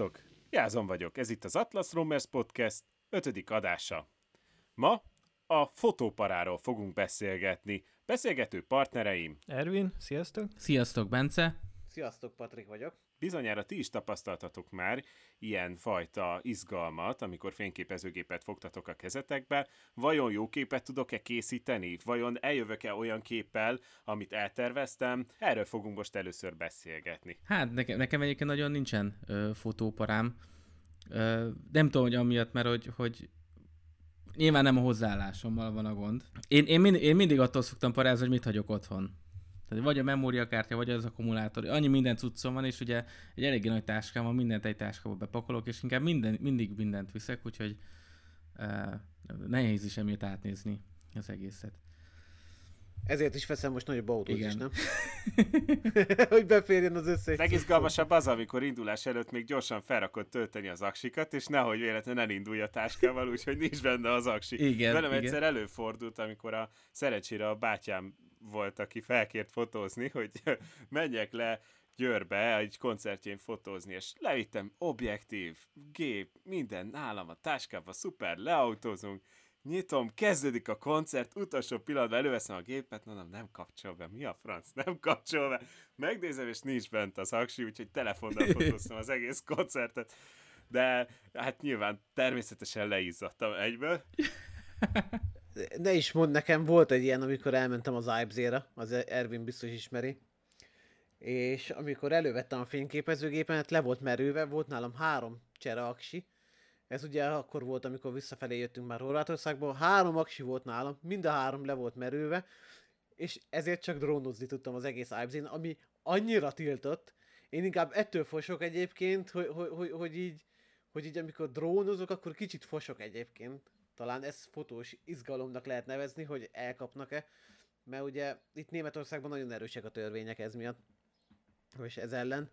Sziasztok! Jázon vagyok, ez itt az Atlas Romers Podcast ötödik adása. Ma a fotóparáról fogunk beszélgetni. Beszélgető partnereim. Ervin, sziasztok! Sziasztok, Bence! Sziasztok, Patrik vagyok. Bizonyára ti is tapasztaltatok már ilyen fajta izgalmat, amikor fényképezőgépet fogtatok a kezetekbe. Vajon jó képet tudok-e készíteni? Vajon eljövök-e olyan képpel, amit elterveztem? Erről fogunk most először beszélgetni. Hát nekem, nekem egyébként nagyon nincsen ö, fotóparám. Ö, nem tudom, hogy amiatt, mert hogy, hogy nyilván nem a hozzáállásommal van a gond. Én, én, mind, én mindig attól szoktam parázni, hogy mit hagyok otthon. Tehát vagy a memóriakártya, vagy az akkumulátor, annyi minden cuccom van, és ugye egy eléggé nagy táskám van, mindent egy táskába bepakolok, és inkább minden, mindig mindent viszek, úgyhogy uh, nehéz is emiatt átnézni az egészet. Ezért is veszem most nagyobb autót Igen. is, nem? hogy beférjen az összes. Legizgalmasabb az, amikor indulás előtt még gyorsan felrakod tölteni az aksikat, és nehogy véletlenül elindulj a táskával, úgyhogy nincs benne az aksi. Igen, Velem igen. egyszer előfordult, amikor a szerencsére a bátyám volt, aki felkért fotózni, hogy menjek le Győrbe egy koncertjén fotózni, és levittem objektív, gép, minden nálam a táskában, szuper, leautózunk, nyitom, kezdődik a koncert, utolsó pillanatban előveszem a gépet, mondom, nem kapcsol be, mi a franc, nem kapcsol be. Megnézem, és nincs bent az aksi, úgyhogy telefonnal fotóztam az egész koncertet. De hát nyilván természetesen leizzadtam egyből. Ne is mond, nekem volt egy ilyen, amikor elmentem az Ibzére, az Ervin biztos ismeri, és amikor elővettem a fényképezőgépemet, le volt merőve, volt nálam három csere aksi, ez ugye akkor volt, amikor visszafelé jöttünk már Horvátországból, három aksi volt nálam, mind a három le volt merőve, és ezért csak drónozni tudtam az egész Ibzén, ami annyira tiltott, én inkább ettől fosok egyébként, hogy, hogy, hogy, hogy így, hogy így amikor drónozok, akkor kicsit fosok egyébként talán ez fotós izgalomnak lehet nevezni, hogy elkapnak-e, mert ugye itt Németországban nagyon erősek a törvények ez miatt, és ez ellen.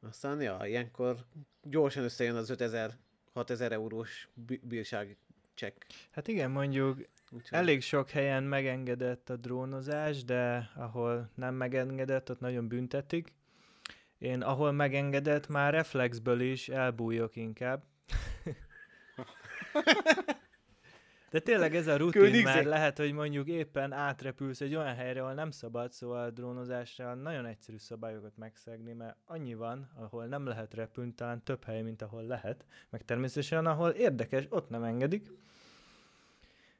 Aztán, ja, ilyenkor gyorsan összejön az 5000 6000 eurós bírság csekk. Hát igen, mondjuk Úgyhogy... elég sok helyen megengedett a drónozás, de ahol nem megengedett, ott nagyon büntetik. Én ahol megengedett, már reflexből is elbújok inkább. De tényleg ez a rutin, Königszeg. mert lehet, hogy mondjuk éppen átrepülsz egy olyan helyre, ahol nem szabad, szóval a drónozásra nagyon egyszerű szabályokat megszegni, mert annyi van, ahol nem lehet repülni, talán több hely, mint ahol lehet, meg természetesen ahol érdekes, ott nem engedik.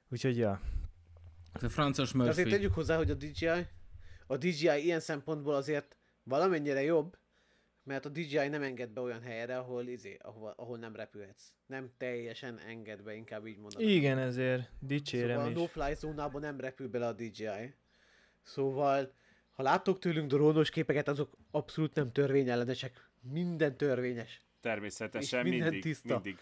Úgyhogy ja. Ez a francos Murphy. Azért tegyük hozzá, hogy a DJI, a DJI ilyen szempontból azért valamennyire jobb, mert a DJI nem enged be olyan helyre, ahol, izé, ahol, ahol nem repülhetsz. Nem teljesen enged be, inkább így mondom. Igen, ezért dicsérem szóval is. a no-fly zónában nem repül bele a DJI. Szóval, ha láttok tőlünk drónos képeket, azok abszolút nem törvényellenesek. Minden törvényes. Természetesen minden mindig, tiszta. mindig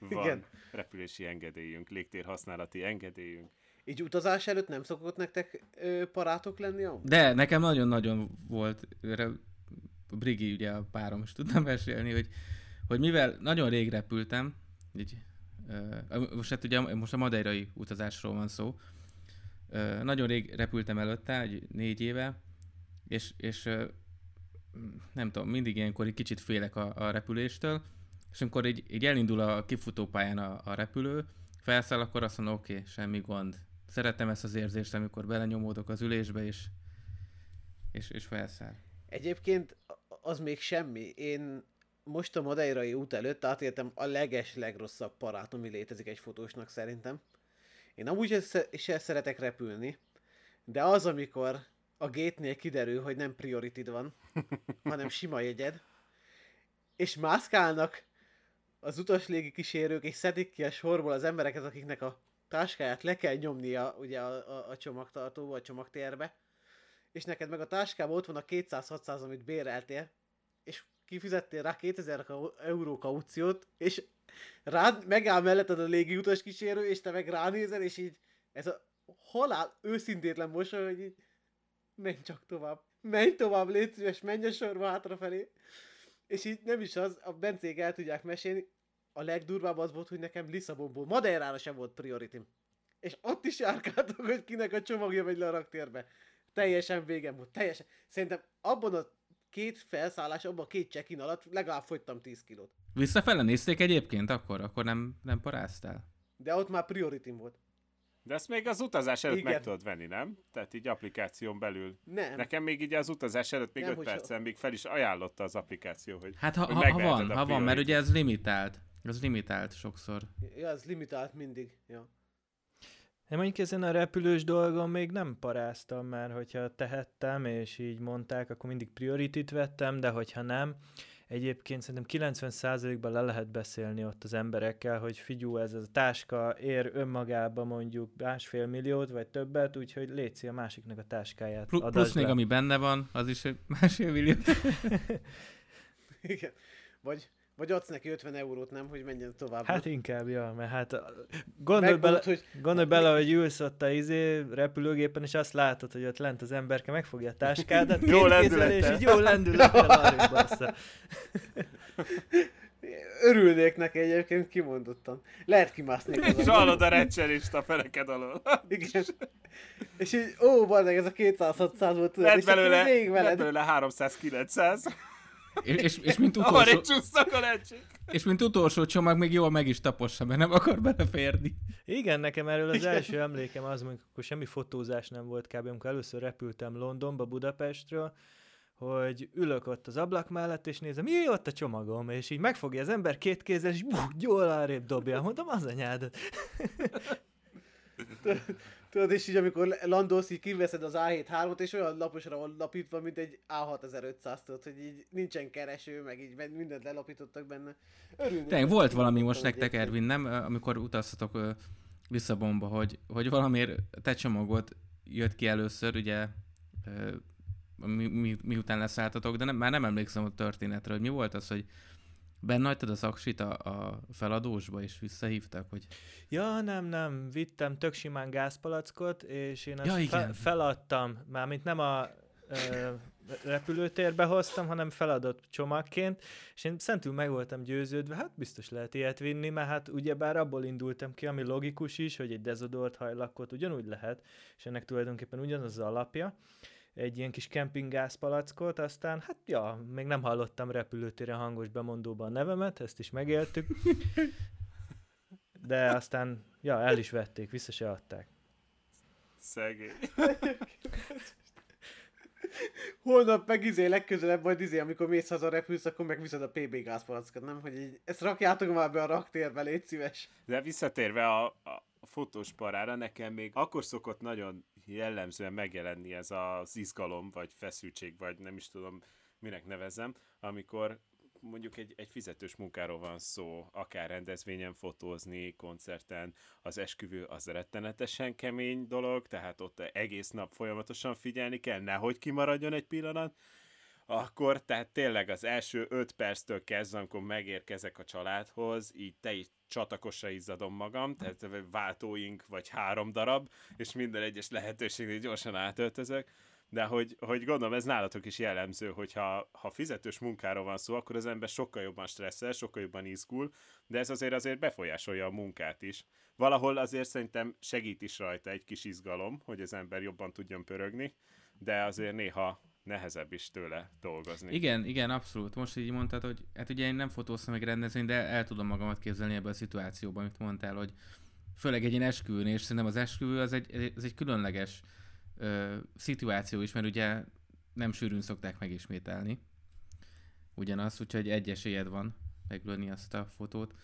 van Igen. repülési engedélyünk, légtér használati engedélyünk. Így utazás előtt nem szokott nektek ö, parátok lenni? Jó? De, nekem nagyon-nagyon volt Brigi, ugye a párom is tudtam mesélni, hogy, hogy mivel nagyon rég repültem, így, uh, most hát ugye most a madeirai utazásról van szó, uh, nagyon rég repültem előtte, egy négy éve, és, és uh, nem tudom, mindig ilyenkor egy kicsit félek a, a repüléstől, és amikor így, így elindul a kifutópályán a, a repülő, felszáll, akkor azt mondom, oké, okay, semmi gond. Szeretem ezt az érzést, amikor belenyomódok az ülésbe, és, és, és felszáll. Egyébként az még semmi. Én most a madeirai út előtt átéltem a leges legrosszabb parát, ami létezik egy fotósnak szerintem. Én amúgy se szeretek repülni, de az, amikor a gétnél kiderül, hogy nem priority van, hanem sima jegyed, és mászkálnak az utaslégi kísérők, és szedik ki a sorból az embereket, akiknek a táskáját le kell nyomnia ugye a, a, a csomagtartóba, a csomagtérbe, és neked meg a táskában ott van a 200-600, amit béreltél, és kifizettél rá 2000 euró kauciót, és rád megáll melletted a légi utas kísérő, és te meg ránézel, és így ez a halál őszintétlen mosoly, hogy így menj csak tovább. Menj tovább, légy szíves, menj a sorba hátrafelé. És így nem is az, a Bencék el tudják mesélni, a legdurvább az volt, hogy nekem Lisszabonból Madeirára sem volt prioritim. És ott is járkáltak, hogy kinek a csomagja megy le a raktérbe teljesen végem volt, teljesen. Szerintem abban a két felszállás, abban a két check-in alatt legalább fogytam 10 kilót. Visszafele nézték egyébként akkor? Akkor nem, nem paráztál? De ott már prioritim volt. De ezt még az utazás előtt Igen. meg tudod venni, nem? Tehát így applikáción belül. Nem. Nekem még így az utazás előtt még nem, 5 percen még fel is ajánlotta az applikáció, hogy Hát ha, hogy ha, ha van, ha van, mert ugye ez limitált. Ez limitált sokszor. Ja, ez limitált mindig, ja. Én mondjuk ezen a repülős dolgon még nem paráztam már, hogyha tehettem, és így mondták, akkor mindig prioritit vettem, de hogyha nem, egyébként szerintem 90%-ban le lehet beszélni ott az emberekkel, hogy figyú, ez a táska ér önmagába mondjuk másfél milliót, vagy többet, úgyhogy létszi a másiknak a táskáját. Pl- plusz még ami benne van, az is másfél milliót. Igen. Vagy vagy adsz neki 50 eurót, nem, hogy menjen tovább. Hát inkább, ja, mert hát gondolj bele, hogy... gondolj bele, hogy ülsz ott a izé, repülőgépen, és azt látod, hogy ott lent az emberke megfogja a táskádat, jó kézzel, és így jó lendülettel arra. Örülnék neki egyébként kimondottan. Lehet kimászni. És hallod a recserist a feleked alól. Igen. És így, ó, bazdeg, ez a 200-600 volt, tudod, és belőle, lett belőle 300-900. És, és, és mint utolsó... a És mint utolsó csomag még jól meg is tapossa, mert nem akar beleférni. Igen, nekem erről az első emlékem az, amikor semmi fotózás nem volt kb. amikor először repültem Londonba, Budapestről, hogy ülök ott az ablak mellett, és nézem, mi ott a csomagom, és így megfogja az ember két kézzel, és bú, jól arrébb dobja. Mondom, az anyádat. Tudod, és így amikor landolsz, így kiveszed az A7-3-ot, és olyan laposra van lapítva, mint egy A6500, tudod, hogy így nincsen kereső, meg így mindent lelapítottak benne. Örülnék. Tényleg volt valami most nektek, Ervin, nem? Amikor utaztatok Lisszabonba, hogy, hogy valamiért te csomagot jött ki először, ugye mi, mi, miután leszálltatok, de nem, már nem emlékszem a történetre, hogy mi volt az, hogy Benne hagytad az aksit a, a feladósba, és visszahívtak, hogy... Ja, nem, nem, vittem tök simán gázpalackot, és én azt ja, igen. fe, feladtam, mármint nem a ö, repülőtérbe hoztam, hanem feladott csomagként, és én szentül meg voltam győződve, hát biztos lehet ilyet vinni, mert hát ugyebár abból indultam ki, ami logikus is, hogy egy dezodolt hajlakot ugyanúgy lehet, és ennek tulajdonképpen ugyanaz az alapja, egy ilyen kis kempinggázpalackot, aztán hát ja, még nem hallottam repülőtéren hangos bemondóban a nevemet, ezt is megéltük. De aztán, ja, el is vették, vissza se adták. Szegény. Holnap meg izé legközelebb majd izé, amikor mész haza repülsz, akkor megviszed a PB gázpalackot, nem? Hogy így, ezt rakjátok már be a raktérbe, légy szíves. De visszatérve a, a, a fotós parára, nekem még akkor szokott nagyon jellemzően megjelenni ez az izgalom, vagy feszültség, vagy nem is tudom, minek nevezem, amikor mondjuk egy, egy fizetős munkáról van szó, akár rendezvényen fotózni, koncerten, az esküvő az rettenetesen kemény dolog, tehát ott egész nap folyamatosan figyelni kell, nehogy kimaradjon egy pillanat, akkor tehát tényleg az első öt perctől kezdve, amikor megérkezek a családhoz, így te is csatakosra izzadom magam, tehát váltóink vagy három darab, és minden egyes lehetőségnél gyorsan átöltözök, de hogy, hogy gondolom ez nálatok is jellemző, hogy ha, ha fizetős munkáról van szó, akkor az ember sokkal jobban stresszel, sokkal jobban izgul, de ez azért azért befolyásolja a munkát is. Valahol azért szerintem segít is rajta egy kis izgalom, hogy az ember jobban tudjon pörögni, de azért néha nehezebb is tőle dolgozni. Igen, igen, abszolút. Most így mondtad, hogy hát ugye én nem fotóztam meg rendezvény, de el tudom magamat képzelni ebben a szituációban, amit mondtál, hogy főleg egy ilyen esküvőn, és szerintem az esküvő az egy, az egy különleges ö, szituáció is, mert ugye nem sűrűn szokták megismételni ugyanaz, úgyhogy egy esélyed van meglőni azt a fotót,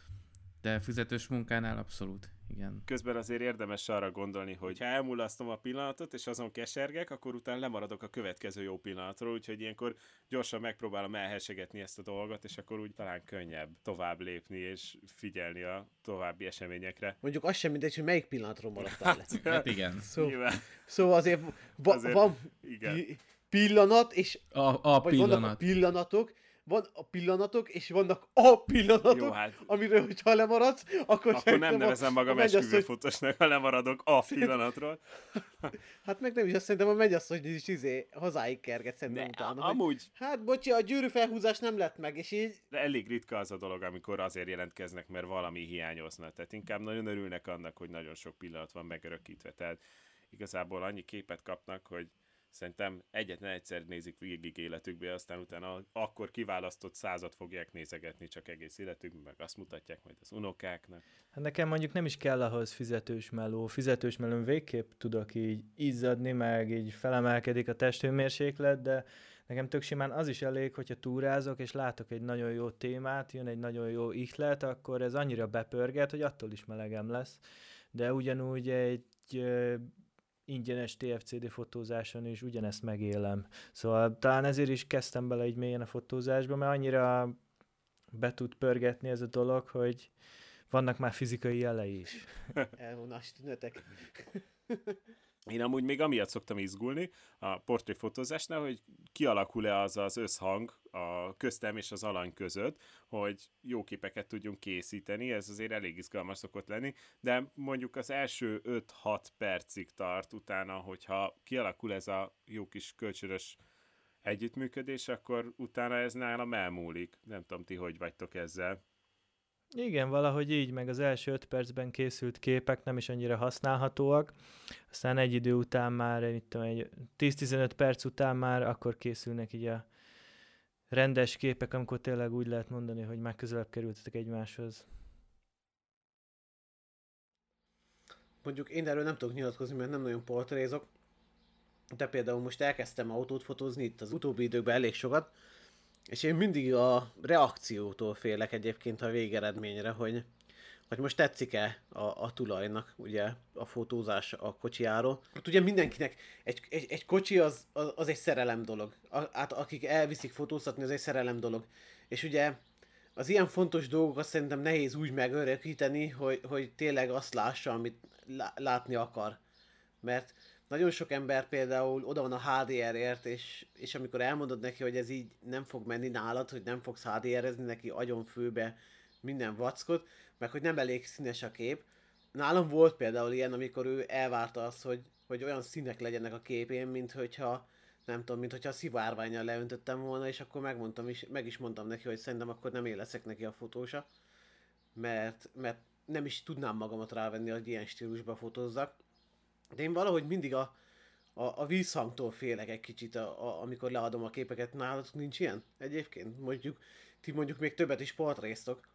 de fizetős munkánál abszolút igen. Közben azért érdemes arra gondolni, hogy ha elmulasztom a pillanatot, és azon kesergek, akkor utána lemaradok a következő jó pillanatról, úgyhogy ilyenkor gyorsan megpróbálom elhesegetni ezt a dolgot, és akkor úgy talán könnyebb tovább lépni, és figyelni a további eseményekre. Mondjuk az sem mindegy, hogy melyik pillanatról maradtál hát, hát igen. Szó, szóval azért, va, azért van igen. pillanat, és a, a pillanat. a pillanatok, van a pillanatok, és vannak a pillanatok, Jó, hát... amiről, hogyha lemaradsz, akkor, akkor nem nevezem magam esküvőfotosnak, ha lemaradok a pillanatról. hát meg nem is, azt szerintem a mennyasszony is izé, hazáig kerget szerintem utána. Amúgy... Hogy, hát bocsi, a gyűrű felhúzás nem lett meg, és így... De elég ritka az a dolog, amikor azért jelentkeznek, mert valami hiányozna. Tehát inkább nagyon örülnek annak, hogy nagyon sok pillanat van megörökítve. Tehát igazából annyi képet kapnak, hogy szerintem egyetlen egyszer nézik végig életükbe, aztán utána akkor kiválasztott százat fogják nézegetni csak egész életükben, meg azt mutatják majd az unokáknak. Hát nekem mondjuk nem is kell ahhoz fizetős meló. Fizetős melón végképp tudok így izzadni, meg így felemelkedik a testhőmérséklet, de nekem tök simán az is elég, hogyha túrázok, és látok egy nagyon jó témát, jön egy nagyon jó ihlet, akkor ez annyira bepörget, hogy attól is melegem lesz. De ugyanúgy egy ingyenes TFCD fotózáson is ugyanezt megélem. Szóval talán ezért is kezdtem bele egy mélyen a fotózásba, mert annyira be tud pörgetni ez a dolog, hogy vannak már fizikai jelei is. Elvonás tünetek. Én amúgy még amiatt szoktam izgulni a portréfotózásnál, hogy kialakul-e az az összhang a köztem és az alany között, hogy jó képeket tudjunk készíteni, ez azért elég izgalmas szokott lenni, de mondjuk az első 5-6 percig tart utána, hogyha kialakul ez a jó kis kölcsönös együttműködés, akkor utána ez nálam elmúlik. Nem tudom, ti hogy vagytok ezzel. Igen, valahogy így, meg az első öt percben készült képek nem is annyira használhatóak, aztán egy idő után már, mit tudom, egy 10-15 perc után már akkor készülnek így a rendes képek, amikor tényleg úgy lehet mondani, hogy már közelebb kerültetek egymáshoz. Mondjuk én erről nem tudok nyilatkozni, mert nem nagyon portrézok, de például most elkezdtem autót fotózni itt az utóbbi időkben elég sokat, és én mindig a reakciótól félek egyébként a végeredményre, hogy, hogy most tetszik-e a, a tulajnak ugye a fotózás a kocsiáról. Hát ugye mindenkinek egy, egy, egy kocsi az, az, az egy szerelem dolog. A, hát akik elviszik fotóztatni, az egy szerelem dolog. És ugye az ilyen fontos dolgokat szerintem nehéz úgy megörökíteni, hogy, hogy tényleg azt lássa, amit látni akar. Mert nagyon sok ember például oda van a HDR-ért, és, és amikor elmondod neki, hogy ez így nem fog menni nálad, hogy nem fogsz HDR-ezni neki agyon főbe minden vackot, meg hogy nem elég színes a kép. Nálam volt például ilyen, amikor ő elvárta azt, hogy, hogy olyan színek legyenek a képén, mint hogyha nem tudom, mint hogyha szivárványjal leöntöttem volna, és akkor megmondtam is, meg is mondtam neki, hogy szerintem akkor nem én leszek neki a fotósa, mert, mert nem is tudnám magamat rávenni, hogy ilyen stílusba fotózzak. De én valahogy mindig a, a, a vízhangtól félek egy kicsit, a, a, amikor leadom a képeket. Nálatok nincs ilyen egyébként? Mondjuk, ti mondjuk még többet is portréztok.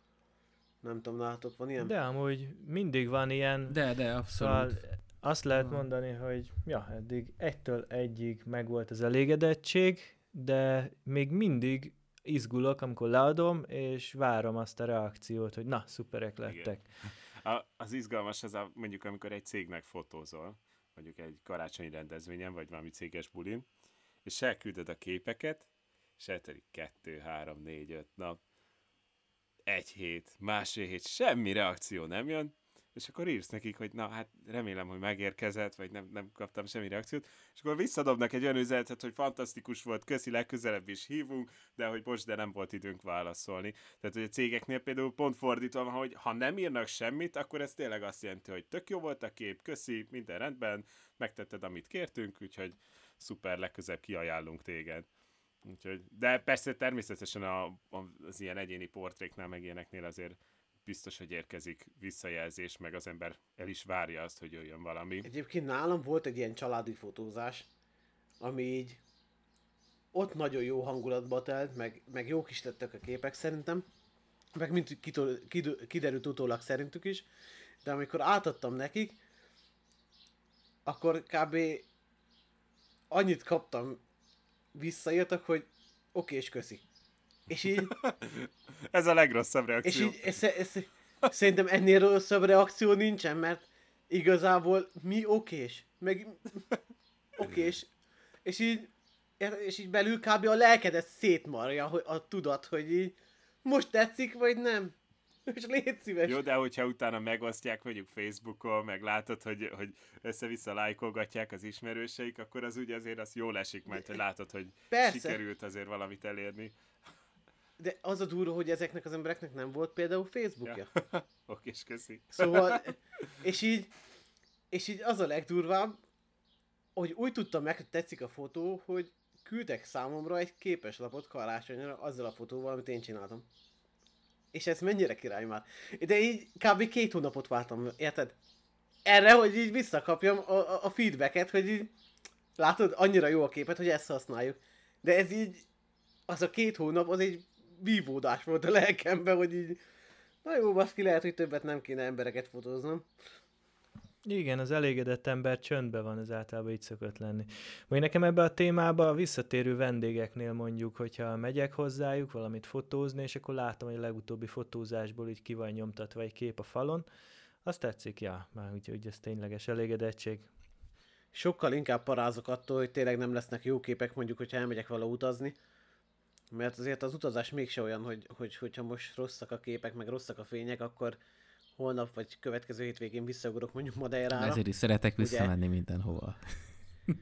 Nem tudom, nálatok van ilyen? De amúgy mindig van ilyen. De, de, abszolút. Szóval azt lehet mondani, hogy ja, eddig egytől egyig megvolt az elégedettség, de még mindig izgulok, amikor leadom, és várom azt a reakciót, hogy na, szuperek lettek. Igen. Az izgalmas az a, mondjuk, amikor egy cégnek fotózol, mondjuk egy karácsonyi rendezvényen, vagy valami céges bulin, és elküldöd a képeket, és eltelik kettő, három, négy, öt nap, egy hét, másfél hét, semmi reakció nem jön, és akkor írsz nekik, hogy na hát remélem, hogy megérkezett, vagy nem, nem kaptam semmi reakciót, és akkor visszadobnak egy olyan üzenetet, hogy fantasztikus volt, köszi, legközelebb is hívunk, de hogy most, de nem volt időnk válaszolni. Tehát, hogy a cégeknél például pont fordítva van, hogy ha nem írnak semmit, akkor ez tényleg azt jelenti, hogy tök jó volt a kép, köszi, minden rendben, megtetted, amit kértünk, úgyhogy szuper, legközelebb kiajánlunk téged. Úgyhogy, de persze természetesen a, a, az ilyen egyéni portréknál, meg ilyeneknél azért biztos, hogy érkezik visszajelzés, meg az ember el is várja azt, hogy jöjjön valami. Egyébként nálam volt egy ilyen családi fotózás, ami így ott nagyon jó hangulatba telt, meg, meg jók is lettek a képek szerintem, meg mint kitol, kiderült utólag szerintük is, de amikor átadtam nekik, akkor kb. annyit kaptam visszaírtak, hogy oké, és köszi. És így... ez a legrosszabb reakció. És így, ez, ez, szerintem ennél rosszabb reakció nincsen, mert igazából mi okés, meg okés, és így, és így belül kb. a lelkedet szétmarja, a tudat, hogy így most tetszik, vagy nem. És légy szíves. Jó, de hogyha utána megosztják mondjuk Facebookon, meg látod, hogy, hogy össze-vissza lájkolgatják az ismerőseik, akkor az úgy azért az jól esik, mert hogy látod, hogy Persze. sikerült azért valamit elérni. De az a durva, hogy ezeknek az embereknek nem volt például Facebookja. Ja. Oké, és köszi. Szóval, és így, és így az a legdurvább, hogy úgy tudtam meg, hogy tetszik a fotó, hogy küldtek számomra egy képeslapot karácsonyra azzal a fotóval, amit én csináltam. És ez mennyire király már. De így kb. két hónapot vártam, érted? Erre, hogy így visszakapjam a, a, a feedbacket, hogy így Látod, annyira jó a képet, hogy ezt használjuk. De ez így, az a két hónap, az egy vívódás volt a lelkemben, hogy így, na jó, baszki, lehet, hogy többet nem kéne embereket fotóznom. Igen, az elégedett ember csöndben van, ez általában így szokott lenni. Vagy nekem ebbe a témába a visszatérő vendégeknél mondjuk, hogyha megyek hozzájuk valamit fotózni, és akkor látom, hogy a legutóbbi fotózásból így ki van nyomtatva egy kép a falon, azt tetszik, ja, már úgy, hogy ez tényleges elégedettség. Sokkal inkább parázok attól, hogy tényleg nem lesznek jó képek, mondjuk, hogyha elmegyek vala utazni, mert azért az utazás mégse olyan, hogy, hogy hogyha most rosszak a képek, meg rosszak a fények, akkor holnap vagy következő hétvégén visszaugrok mondjuk Madeirára. Ezért is szeretek visszamenni ugye? mindenhova.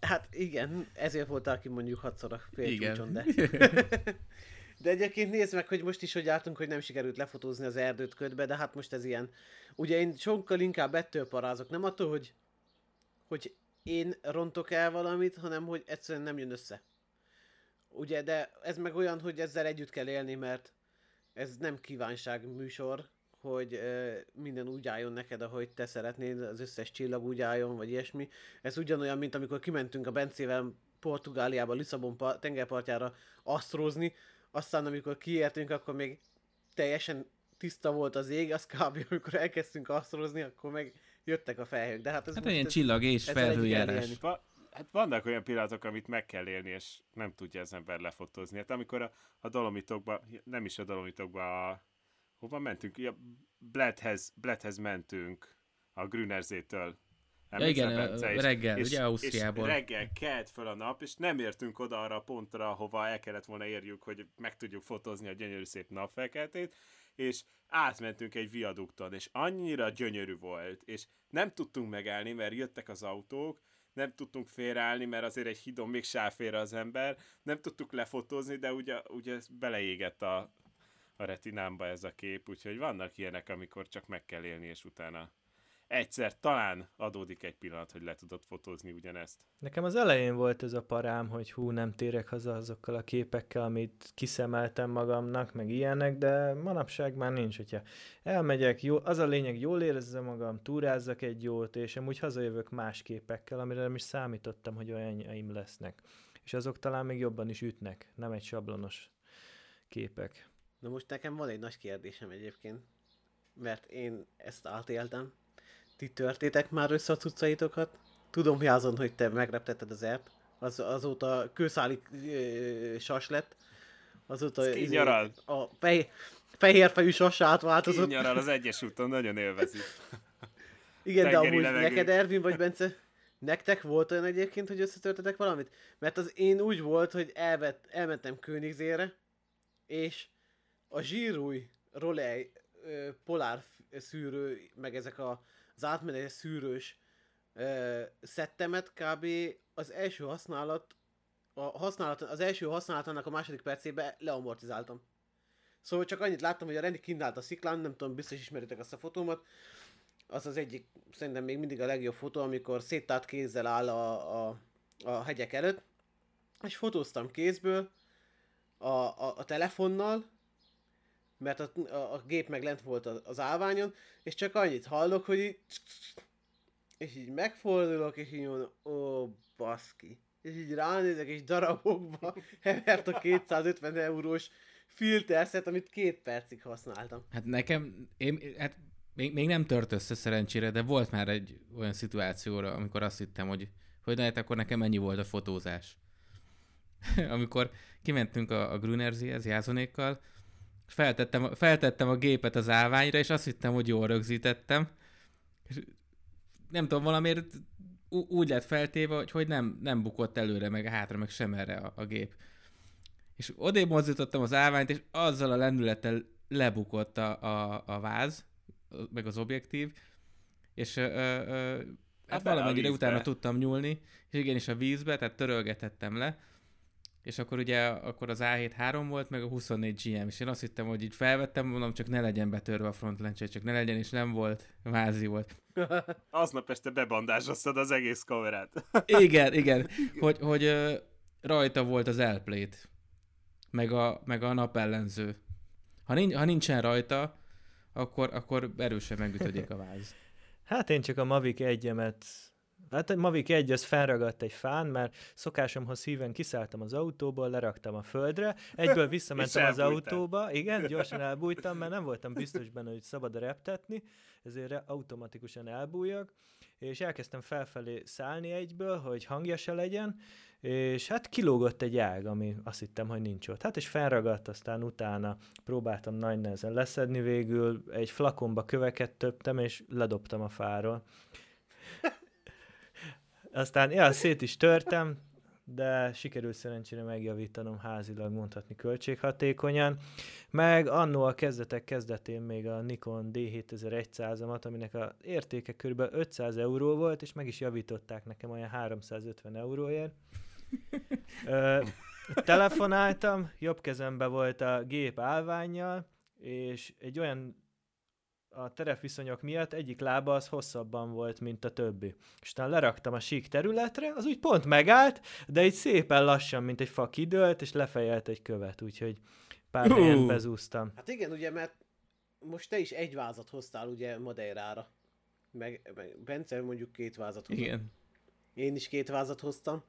Hát igen, ezért voltál ki mondjuk hatszor a félcsúcson, de... de egyébként nézd meg, hogy most is hogy álltunk, hogy nem sikerült lefotózni az erdőt ködbe, de hát most ez ilyen. Ugye én sokkal inkább ettől parázok, nem attól, hogy, hogy én rontok el valamit, hanem hogy egyszerűen nem jön össze. Ugye, de ez meg olyan, hogy ezzel együtt kell élni, mert ez nem kívánság műsor, hogy ö, minden úgy álljon neked, ahogy te szeretnéd, az összes csillag úgy álljon, vagy ilyesmi. Ez ugyanolyan, mint amikor kimentünk a Bencével Portugáliába, Lisszabon tengerpartjára asztrózni, aztán amikor kiértünk, akkor még teljesen tiszta volt az ég, az kb. amikor elkezdtünk asztrózni, akkor meg jöttek a felhők. De hát ez hát ilyen csillag és felhőjárás. Hát vannak olyan pillanatok, amit meg kell élni, és nem tudja az ember lefotózni. Hát amikor a, a dolomitokba, nem is a dolomitokba, a hova mentünk? Ja, Bledhez, Bledhez mentünk a Grünerzétől. Ja igen, Bence, és, reggel, és, ugye Ausztriából. És reggel kelt fel a nap, és nem értünk oda arra a pontra, hova el kellett volna érjük, hogy meg tudjuk fotózni a gyönyörű szép napfelkeltét, és átmentünk egy viadukton, és annyira gyönyörű volt, és nem tudtunk megállni, mert jöttek az autók, nem tudtunk félreállni, mert azért egy hidon még sáfér az ember, nem tudtuk lefotózni, de ugye, ugye beleégett a, a retinámba ez a kép, úgyhogy vannak ilyenek, amikor csak meg kell élni, és utána egyszer talán adódik egy pillanat, hogy le tudod fotózni ugyanezt. Nekem az elején volt ez a parám, hogy hú, nem térek haza azokkal a képekkel, amit kiszemeltem magamnak, meg ilyenek, de manapság már nincs, hogyha elmegyek, jó, az a lényeg, jól érezzem magam, túrázzak egy jót, és amúgy hazajövök más képekkel, amire nem is számítottam, hogy olyanjaim lesznek. És azok talán még jobban is ütnek, nem egy sablonos képek. Na most nekem van egy nagy kérdésem egyébként, mert én ezt átéltem. Ti törtétek már össze a cuccaitokat? Tudom, azon, hogy te megreptetted az app. Az, azóta kőszáli ö, sas lett. Azóta izé, a fej, fehérfejű sas átváltozott. Kinyaral az egyes úton, nagyon élvezi. Igen, de amúgy levegő. neked Ervin vagy Bence, nektek volt olyan egyébként, hogy összetörtetek valamit? Mert az én úgy volt, hogy elvett, elmentem Königzére, és a zsírúj rolej polár szűrő, meg ezek a, az átmenetes szűrős ö, szettemet kb. az első használat, a használat, az első használatának a második percében leamortizáltam. Szóval csak annyit láttam, hogy a rendi kint állt a sziklán, nem tudom, biztos ismeritek azt a fotómat. Az az egyik, szerintem még mindig a legjobb fotó, amikor széttárt kézzel áll a, a, a hegyek előtt. És fotóztam kézből a, a, a telefonnal, mert a, a, a gép meg lent volt az állványon, és csak annyit hallok, hogy így, és így megfordulok, és így mondom, ó, baszki. És így ránézek, és darabokba hevert a 250 eurós filterszet, amit két percig használtam. Hát nekem, én, hát még, még nem tört össze szerencsére, de volt már egy olyan szituációra, amikor azt hittem, hogy, hogy hát akkor nekem ennyi volt a fotózás. amikor kimentünk a, a Grunerzihez Jázonékkal, feltettem, feltettem a gépet az állványra, és azt hittem, hogy jól rögzítettem. És nem tudom, valamiért úgy lett feltéve, hogy, hogy nem, nem bukott előre, meg hátra, meg sem erre a, a gép. És odébb mozdítottam az állványt, és azzal a lendülettel lebukott a, a, a váz, meg az objektív, és ö, ö, hát, hát valamennyire utána tudtam nyúlni, és igenis a vízbe, tehát törölgetettem le, és akkor ugye akkor az A7 3 volt, meg a 24 GM, és én azt hittem, hogy így felvettem, mondom, csak ne legyen betörve a frontlencse, csak ne legyen, és nem volt, vázi volt. Aznap este bebandázsoztad az egész kamerát. igen, igen, hogy, hogy rajta volt az elplate, meg a, meg a napellenző. Ha, nincs, ha nincsen rajta, akkor, akkor erősen megütödik a váz. Hát én csak a Mavic 1 Hát a Mavic 1 az felragadt egy fán, mert szokásomhoz híven kiszálltam az autóból, leraktam a földre, egyből visszamentem az autóba, igen, gyorsan elbújtam, mert nem voltam biztos benne, hogy szabad reptetni, ezért automatikusan elbújok, és elkezdtem felfelé szállni egyből, hogy hangja se legyen, és hát kilógott egy ág, ami azt hittem, hogy nincs ott. Hát és felragadt, aztán utána próbáltam nagy nehezen leszedni végül, egy flakonba köveket töptem, és ledobtam a fáról. Aztán, ja, szét is törtem, de sikerült szerencsére megjavítanom házilag, mondhatni költséghatékonyan. Meg annó a kezdetek kezdetén még a Nikon D7100-amat, aminek a értéke kb. 500 euró volt, és meg is javították nekem olyan 350 euróért. Ö, telefonáltam, jobb kezembe volt a gép állványjal, és egy olyan a terepviszonyok miatt egyik lába az hosszabban volt, mint a többi. És utána leraktam a sík területre, az úgy pont megállt, de így szépen lassan, mint egy fa kidőlt, és lefejelt egy követ, úgyhogy pár uh. helyen bezúztam. Hát igen, ugye, mert most te is egy vázat hoztál ugye Madeirára. Meg, meg Bence mondjuk két vázat hozott. Igen. Én is két vázat hoztam,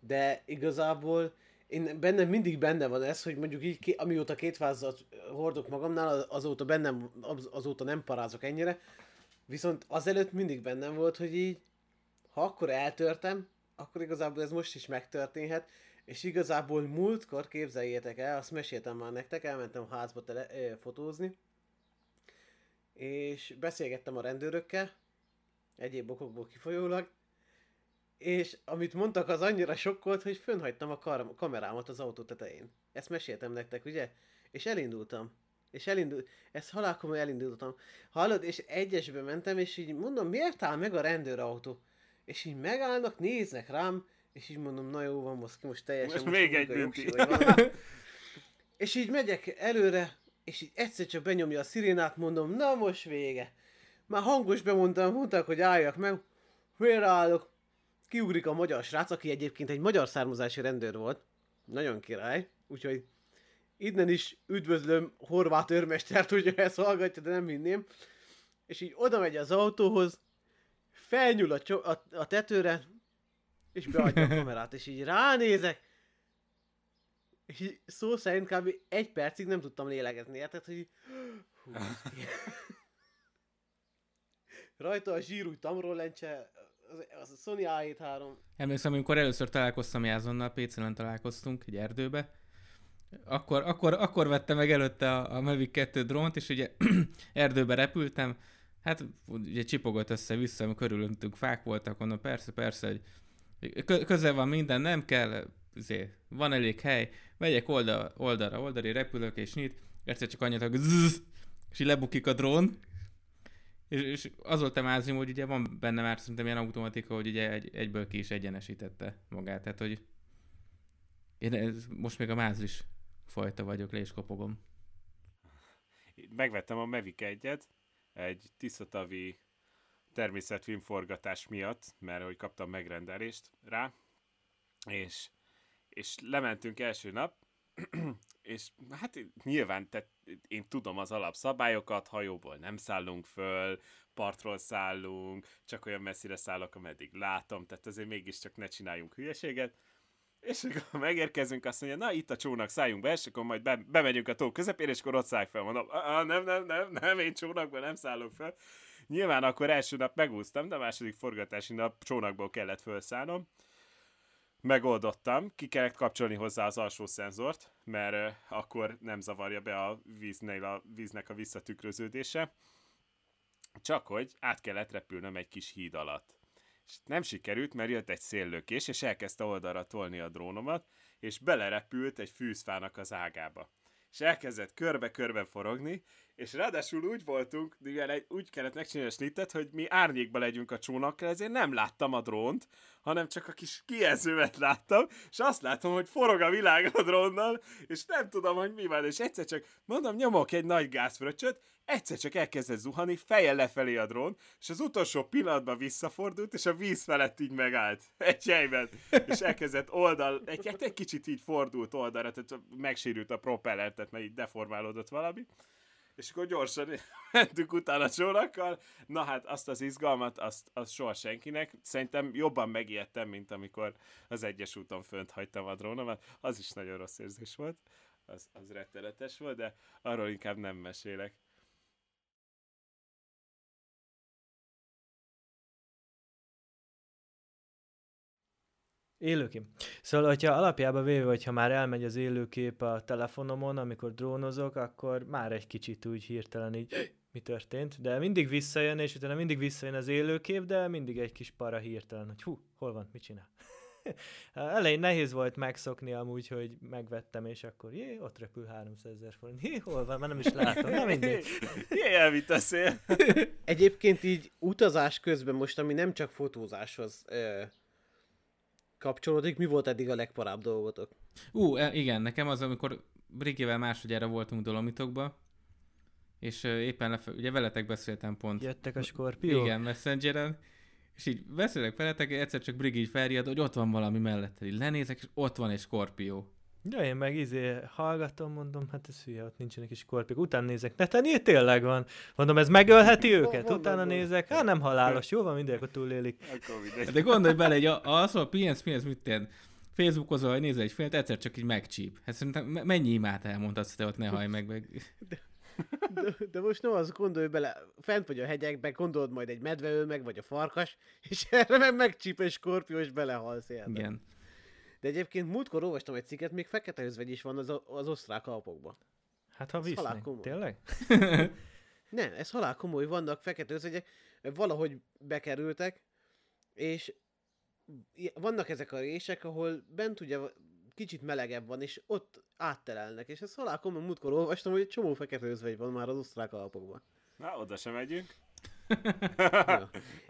de igazából én bennem mindig benne van ez, hogy mondjuk így, amióta két vázat hordok magamnál, azóta bennem, azóta nem parázok ennyire, viszont azelőtt mindig bennem volt, hogy így, ha akkor eltörtem, akkor igazából ez most is megtörténhet, és igazából múltkor, képzeljétek el, azt meséltem már nektek, elmentem a házba tele, ö, fotózni, és beszélgettem a rendőrökkel, egyéb okokból kifolyólag, és amit mondtak, az annyira sokkolt, hogy fönhagytam a kar- kamerámat az autó tetején. Ezt meséltem nektek, ugye? És elindultam. És elindult, ezt halálkomoly elindultam. Hallod, és egyesbe mentem, és így mondom, miért áll meg a rendőrautó? És így megállnak, néznek rám, és így mondom, na jó, van most, most teljesen... Most, még egy bünti. és így megyek előre, és így egyszer csak benyomja a szirénát, mondom, na most vége. Már hangos bemondtam, mondták, hogy álljak meg. állok? Kiugrik a magyar srác, aki egyébként egy magyar származási rendőr volt. Nagyon király, úgyhogy innen is üdvözlöm horvát őrmestert, hogy ezt hallgatja, de nem hinném. És így oda megy az autóhoz, felnyúl a, cso- a, a tetőre, és beadja a kamerát, és így ránézek, és így szó szerint kb. egy percig nem tudtam lélegezni, érted, hogy hú, Rajta a zsírúj tamról-lencse, az, az a Sony A7 Emlékszem, amikor először találkoztam Jázonnal, pc találkoztunk egy erdőbe, akkor, akkor, akkor vettem meg előtte a, a Mavic 2 drónt, és ugye erdőbe repültem, hát ugye csipogott össze-vissza, körülöntünk fák voltak, mondom, persze, persze, hogy közel van minden, nem kell, azért, van elég hely, megyek oldal, oldalra, oldali repülök és nyit, egyszer csak annyit, hogy zzz, és így lebukik a drón, és, és az volt a mázim, hogy ugye van benne már szerintem ilyen automatika, hogy ugye egy, egyből ki is egyenesítette magát. Tehát, hogy én ez, most még a mázlis fajta vagyok, le is kopogom. Megvettem a Mavic 1 egy tisztatavi természetfilmforgatás miatt, mert hogy kaptam megrendelést rá, és, és lementünk első nap, és hát nyilván tehát én tudom az alapszabályokat, hajóból nem szállunk föl, partról szállunk, csak olyan messzire szállok, ameddig látom, tehát azért mégiscsak ne csináljunk hülyeséget. És akkor megérkezünk, azt mondja, na itt a csónak, szálljunk be, és akkor majd be, bemegyünk a tó közepére, és akkor ott szállj fel. Mondom, nem, nem, nem, nem, én csónakban nem szállok fel. Nyilván akkor első nap megúsztam, de a második forgatási nap csónakból kellett felszállnom megoldottam, ki kellett kapcsolni hozzá az alsó szenzort, mert uh, akkor nem zavarja be a víznél a víznek a visszatükröződése. Csak hogy át kellett repülnöm egy kis híd alatt. És nem sikerült, mert jött egy széllökés, és elkezdte oldalra tolni a drónomat, és belerepült egy fűzfának az ágába. És elkezdett körbe-körbe forogni, és ráadásul úgy voltunk, mivel úgy kellett megcsinálni a snittet, hogy mi árnyékba legyünk a csónakkal, ezért nem láttam a drónt, hanem csak a kis kijelzőmet láttam, és azt látom, hogy forog a világ a drónnal, és nem tudom, hogy mi van, és egyszer csak mondom, nyomok egy nagy gázfröccsöt, egyszer csak elkezdett zuhani, fejjel lefelé a drón, és az utolsó pillanatban visszafordult, és a víz felett így megállt. Egy helyben. És elkezdett oldal, egy, egy, egy kicsit így fordult oldalra, tehát megsérült a propeller, tehát mert így deformálódott valami és akkor gyorsan mentünk utána csónakkal. Na hát azt az izgalmat, azt, azt soha senkinek. Szerintem jobban megijedtem, mint amikor az egyes úton fönt hagytam a drónomat. Az is nagyon rossz érzés volt. Az, az rettenetes volt, de arról inkább nem mesélek. Élőkép. Szóval, hogyha alapjában véve, hogyha már elmegy az élőkép a telefonomon, amikor drónozok, akkor már egy kicsit úgy hirtelen így mi történt, de mindig visszajön, és utána mindig visszajön az élőkép, de mindig egy kis para hirtelen, hogy hú, hol van, mit csinál. Elején nehéz volt megszokni amúgy, hogy megvettem, és akkor jé, ott repül 300 ezer forint. Jé, hol van, már nem is látom. Na mindegy. Jé, elvitt a szél. Egyébként így utazás közben most, ami nem csak fotózáshoz ö, kapcsolódik, mi volt eddig a legparább dolgotok? Ú, uh, igen, nekem az, amikor Brigivel másodjára voltunk Dolomitokba, és éppen lefe- ugye veletek beszéltem pont. Jöttek a skorpiók? Igen, Messengeren, és így beszélek veletek, egyszer csak Brigi így felriad, hogy ott van valami mellette, így lenézek, és ott van egy skorpió. Ja, én meg izé hallgatom, mondom, hát ez hülye, ott nincsenek is skorpiók. Utána nézek, neten így tényleg van. Mondom, ez megölheti őket? Utána nézek, hát nem halálos, jó van, mindenki túlélik. Akkor mindegy. De gondolj bele, hogy a- az, hogy pihensz, pihensz, mit tenni, Facebookozol, hogy nézel egy filmet, egyszer csak így megcsíp. Hát szerintem me- mennyi imát elmondhatsz, hogy te ott ne hajj meg, meg. De, de most nem az gondolj bele, fent vagy a hegyekben, gondolod majd egy medve öl meg, vagy a farkas, és erre meg megcsíp egy skorpió, és belehalsz érte. Igen. De egyébként múltkor olvastam egy cikket, még fekete özvegy is van az, az osztrák alpokban. Hát ha visznek, tényleg? Nem, ez halál komoly, vannak fekete özvegyek, valahogy bekerültek, és vannak ezek a rések, ahol bent ugye kicsit melegebb van, és ott áttelelnek, és ez halál komoly, múltkor olvastam, hogy egy csomó fekete özvegy van már az osztrák alpokban. Na, oda sem megyünk.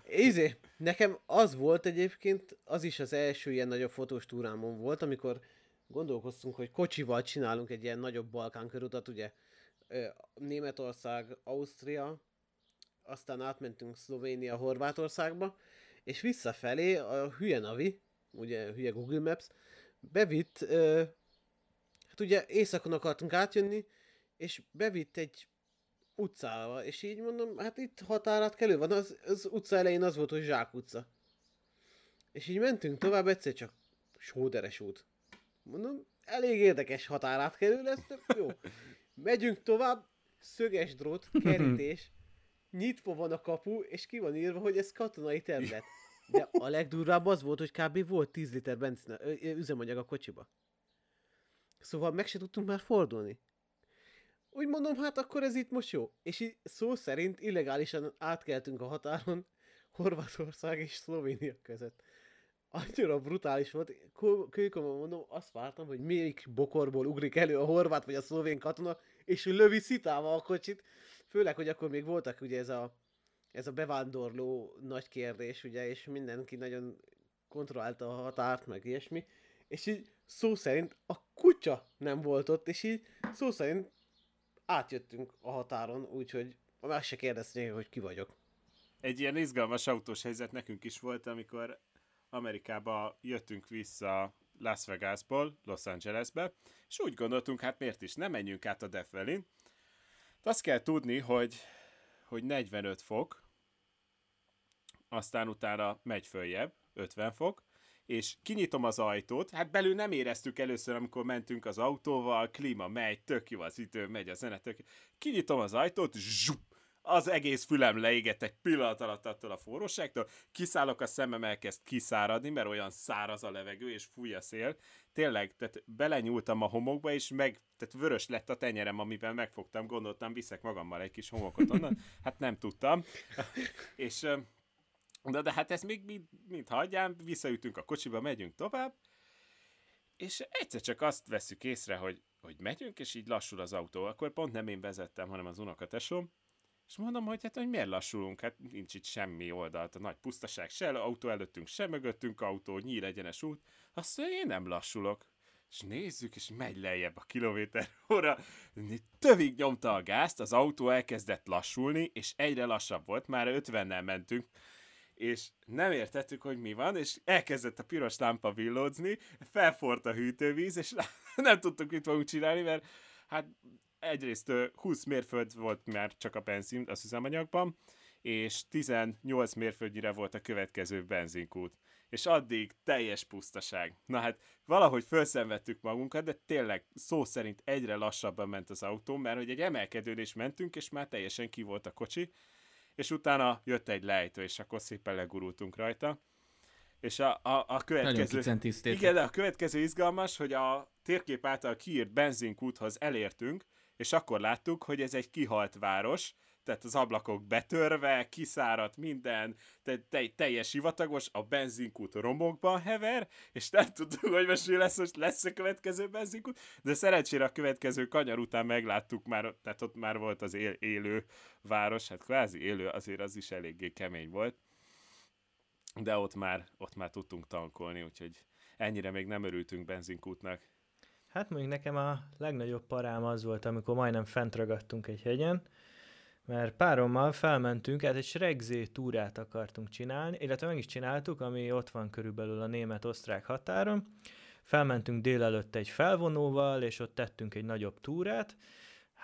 Izé, nekem az volt egyébként, az is az első ilyen nagyobb fotós túrámon volt, amikor gondolkoztunk, hogy kocsival csinálunk egy ilyen nagyobb Balkán körutat, ugye Németország, Ausztria, aztán átmentünk Szlovénia, Horvátországba, és visszafelé a hülye Navi, ugye hülye Google Maps, bevitt, hát ugye északon akartunk átjönni, és bevitt egy utcába, és így mondom, hát itt határátkelő van, az, az utca elején az volt, hogy Zsák utca. És így mentünk tovább, egyszer csak sóderes út. Mondom, elég érdekes határátkelő lesz, de jó. Megyünk tovább, szöges drót, kerítés, nyitva van a kapu, és ki van írva, hogy ez katonai terület. De a legdurvább az volt, hogy kb. volt 10 liter benzin, üzemanyag a kocsiba. Szóval meg se tudtunk már fordulni. Úgy mondom, hát akkor ez itt most jó. És így szó szerint illegálisan átkeltünk a határon Horvátország és Szlovénia között. Annyira brutális volt. Kőkomon mondom, azt vártam, hogy melyik bokorból ugrik elő a horvát vagy a szlovén katona, és lövi szitával a kocsit. Főleg, hogy akkor még voltak ugye ez a, ez a bevándorló nagy kérdés, ugye, és mindenki nagyon kontrollálta a határt, meg ilyesmi. És így szó szerint a kutya nem volt ott, és így szó szerint átjöttünk a határon, úgyhogy meg se kérdezték, hogy ki vagyok. Egy ilyen izgalmas autós helyzet nekünk is volt, amikor Amerikába jöttünk vissza Las Vegasból, Los Angelesbe, és úgy gondoltunk, hát miért is, nem menjünk át a Death Valley-n. De azt kell tudni, hogy, hogy 45 fok, aztán utána megy följebb, 50 fok, és kinyitom az ajtót, hát belül nem éreztük először, amikor mentünk az autóval, klíma megy, tök jó az idő, megy a zene, tök jó. Kinyitom az ajtót, zsup, az egész fülem leégett egy pillanat alatt attól a forróságtól, kiszállok a szemem, elkezd kiszáradni, mert olyan száraz a levegő, és fúj a szél. Tényleg, tehát belenyúltam a homokba, és meg, tehát vörös lett a tenyerem, amivel megfogtam, gondoltam, viszek magammal egy kis homokot onnan, hát nem tudtam. és ö, de, hát ezt még mind, mind hagyjám, visszaütünk a kocsiba, megyünk tovább, és egyszer csak azt veszük észre, hogy, hogy megyünk, és így lassul az autó. Akkor pont nem én vezettem, hanem az unokatesom, és mondom, hogy hát, hogy miért lassulunk? Hát nincs itt semmi oldalt, a nagy pusztaság se, autó előttünk, se mögöttünk autó, nyíl egyenes út. Azt mondja, én nem lassulok. És nézzük, és megy lejjebb a kilométer óra. Tövig nyomta a gázt, az autó elkezdett lassulni, és egyre lassabb volt, már 50-nel mentünk és nem értettük, hogy mi van, és elkezdett a piros lámpa villódzni, felfort a hűtővíz, és nem tudtuk mit fogunk csinálni, mert hát egyrészt 20 mérföld volt már csak a benzin az üzemanyagban, és 18 mérföldnyire volt a következő benzinkút. És addig teljes pusztaság. Na hát valahogy felszenvedtük magunkat, de tényleg szó szerint egyre lassabban ment az autó, mert hogy egy emelkedőn is mentünk, és már teljesen ki volt a kocsi, és utána jött egy lejtő, és akkor szépen legurultunk rajta. És a, a, a következő... Igen, de a következő izgalmas, hogy a térkép által kiírt benzinkúthoz elértünk, és akkor láttuk, hogy ez egy kihalt város, tehát az ablakok betörve, kiszáradt minden, te, te, teljes hivatagos, a benzinkút romokban hever, és nem tudtuk, hogy most mi lesz, most lesz a következő benzinkút, de szerencsére a következő kanyar után megláttuk már, tehát ott már volt az él, élő város, hát kvázi élő, azért az is eléggé kemény volt, de ott már, ott már tudtunk tankolni, úgyhogy ennyire még nem örültünk benzinkútnak. Hát mondjuk nekem a legnagyobb parám az volt, amikor majdnem fent ragadtunk egy hegyen, mert párommal felmentünk, hát egy Schregzé túrát akartunk csinálni, illetve meg is csináltuk, ami ott van körülbelül a német-osztrák határon. Felmentünk délelőtt egy felvonóval, és ott tettünk egy nagyobb túrát,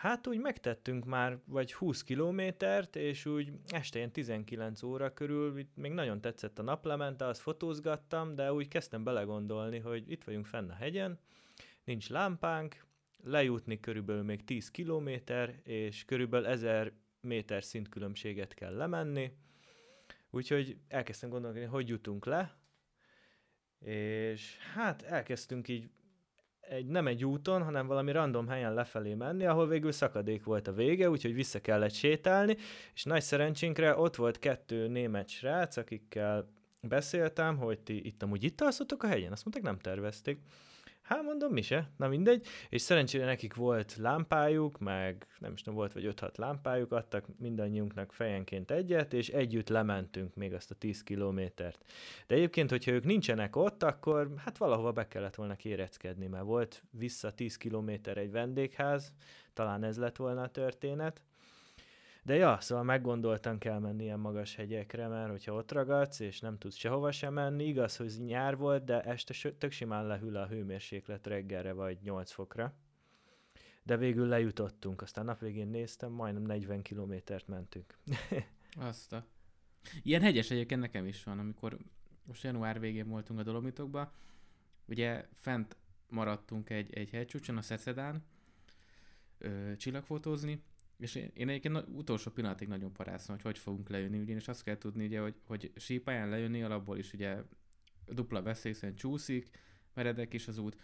Hát úgy megtettünk már vagy 20 kilométert, és úgy este ilyen 19 óra körül, még nagyon tetszett a naplemente, azt fotózgattam, de úgy kezdtem belegondolni, hogy itt vagyunk fenn a hegyen, nincs lámpánk, lejutni körülbelül még 10 kilométer, és körülbelül 1000 méter szintkülönbséget kell lemenni, úgyhogy elkezdtem gondolni, hogy jutunk le, és hát elkezdtünk így egy, nem egy úton, hanem valami random helyen lefelé menni, ahol végül szakadék volt a vége, úgyhogy vissza kellett sétálni, és nagy szerencsénkre ott volt kettő német srác, akikkel beszéltem, hogy ti itt amúgy itt alszotok a hegyen, azt mondták nem tervezték. Hát mondom, mi se, na mindegy, és szerencsére nekik volt lámpájuk, meg nem is tudom, volt vagy 5-6 lámpájuk, adtak mindannyiunknak fejenként egyet, és együtt lementünk még azt a 10 kilométert. De egyébként, hogyha ők nincsenek ott, akkor hát valahova be kellett volna kéreckedni, mert volt vissza 10 kilométer egy vendégház, talán ez lett volna a történet, de ja, szóval meggondoltan kell menni ilyen magas hegyekre, mert hogyha ott ragadsz, és nem tudsz sehova sem menni, igaz, hogy nyár volt, de este tök simán lehűl a hőmérséklet reggelre vagy 8 fokra. De végül lejutottunk, aztán nap végén néztem, majdnem 40 kilométert mentünk. Azt a... Ilyen hegyes egyébként nekem is van, amikor most január végén voltunk a Dolomitokba, ugye fent maradtunk egy, egy hegycsúcson, a Szecedán, csillagfotózni, és én, én egyébként utolsó pillanatig nagyon paráztam, hogy hogy fogunk lejönni, ugyanis azt kell tudni, ugye, hogy, hogy sípályán lejönni alapból is ugye dupla veszély szerint csúszik, meredek is az út,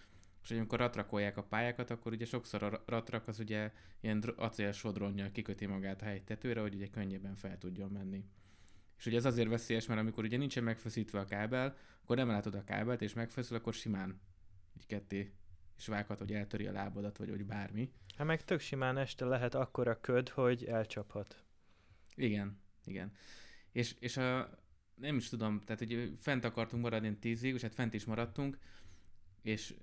és hogy amikor ratrakolják a pályákat, akkor ugye sokszor a ratrak az ugye ilyen acél sodronnyal kiköti magát a hegytetőre, hogy ugye könnyebben fel tudjon menni. És ugye ez azért veszélyes, mert amikor ugye nincsen megfeszítve a kábel, akkor nem látod a kábelt, és megfeszül, akkor simán így ketté és vághat, hogy eltöri a lábadat, vagy, vagy bármi. Hát meg tök simán este lehet akkora köd, hogy elcsaphat. Igen, igen. És, és a, nem is tudom, tehát hogy fent akartunk maradni tízig, és hát fent is maradtunk, és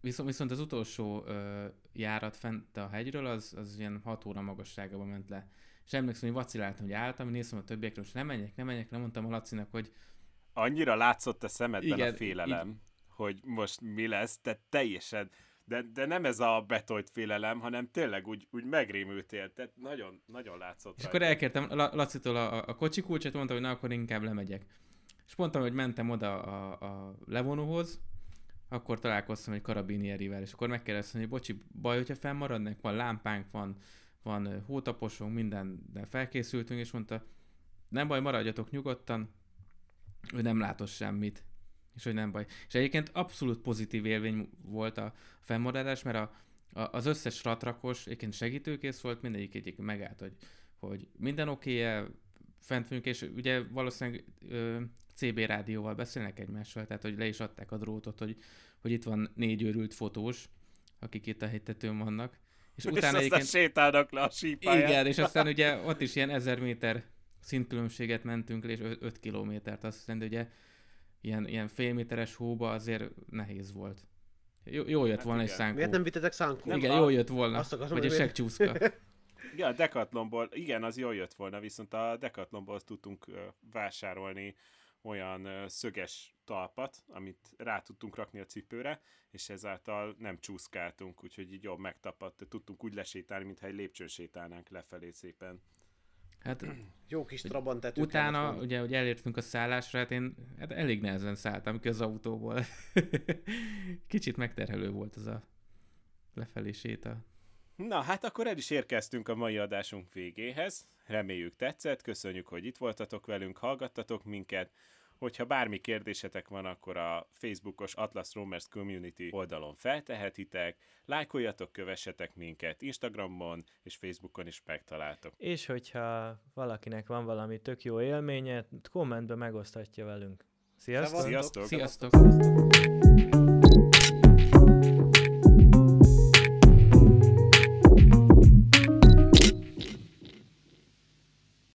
viszont, viszont az utolsó ö, járat fent a hegyről, az, az ilyen 6 óra magasságában ment le. És emlékszem, hogy vaciláltam, hogy álltam, néztem a többiekre, most nem menjek, nem menjek, nem mondtam a Lacinak, hogy Annyira látszott a szemedben igen, a félelem. Így, hogy most mi lesz, te teljesen, de, de nem ez a betolt félelem, hanem tényleg úgy, úgy megrémültél, tehát nagyon, nagyon látszott. És rajta. akkor elkértem Lacitól a, a kocsi kulcsot, mondta, hogy na, akkor inkább lemegyek. És mondtam, hogy mentem oda a, a levonóhoz, akkor találkoztam egy karabinierivel, és akkor megkérdeztem, hogy bocsi, baj, hogyha fennmaradnak, van lámpánk, van, van hótaposunk, de felkészültünk, és mondta, nem baj, maradjatok nyugodtan, ő nem látott semmit és hogy nem baj. És egyébként abszolút pozitív élmény volt a fennmaradás, mert a, a, az összes ratrakos egyébként segítőkész volt, mindegyik egyik megállt, hogy, hogy minden oké -e, fent vagyunk, és ugye valószínűleg ö, CB rádióval beszélnek egymással, tehát hogy le is adták a drótot, hogy, hogy itt van négy őrült fotós, akik itt a hegytetőn vannak. És, és utána egyébként... sétálnak le a sípáján. Igen, és aztán ugye ott is ilyen ezer méter szintkülönbséget mentünk le, és 5 kilométert, azt hiszem, ugye ilyen, ilyen félméteres hóba azért nehéz volt. Jó, jó jött hát volna igen. egy szánkó. Miért nem vittetek szánkó? Igen, jó jött volna. Azt akarom, vagy a segcsúszka. igen, a Decathlonból, igen, az jól jött volna, viszont a Decathlonból tudtunk vásárolni olyan szöges talpat, amit rá tudtunk rakni a cipőre, és ezáltal nem csúszkáltunk, úgyhogy így jobb megtapadt, tudtunk úgy lesétálni, mintha egy lépcsőn sétálnánk lefelé szépen. Hát, Jó kis trabantető. Utána, ugye, hogy elértünk a szállásra, hát én hát elég nehezen szálltam ki az autóból. Kicsit megterhelő volt az a lefelé séta. Na, hát akkor el is érkeztünk a mai adásunk végéhez. Reméljük tetszett, köszönjük, hogy itt voltatok velünk, hallgattatok minket. Hogyha bármi kérdésetek van, akkor a Facebookos Atlas Romers Community oldalon feltehetitek, lájkoljatok, kövessetek minket Instagramon és Facebookon is megtaláltok. És hogyha valakinek van valami tök jó élménye, kommentbe megosztatja velünk. Sziasztok! Sziasztok! Sziasztok! Sziasztok.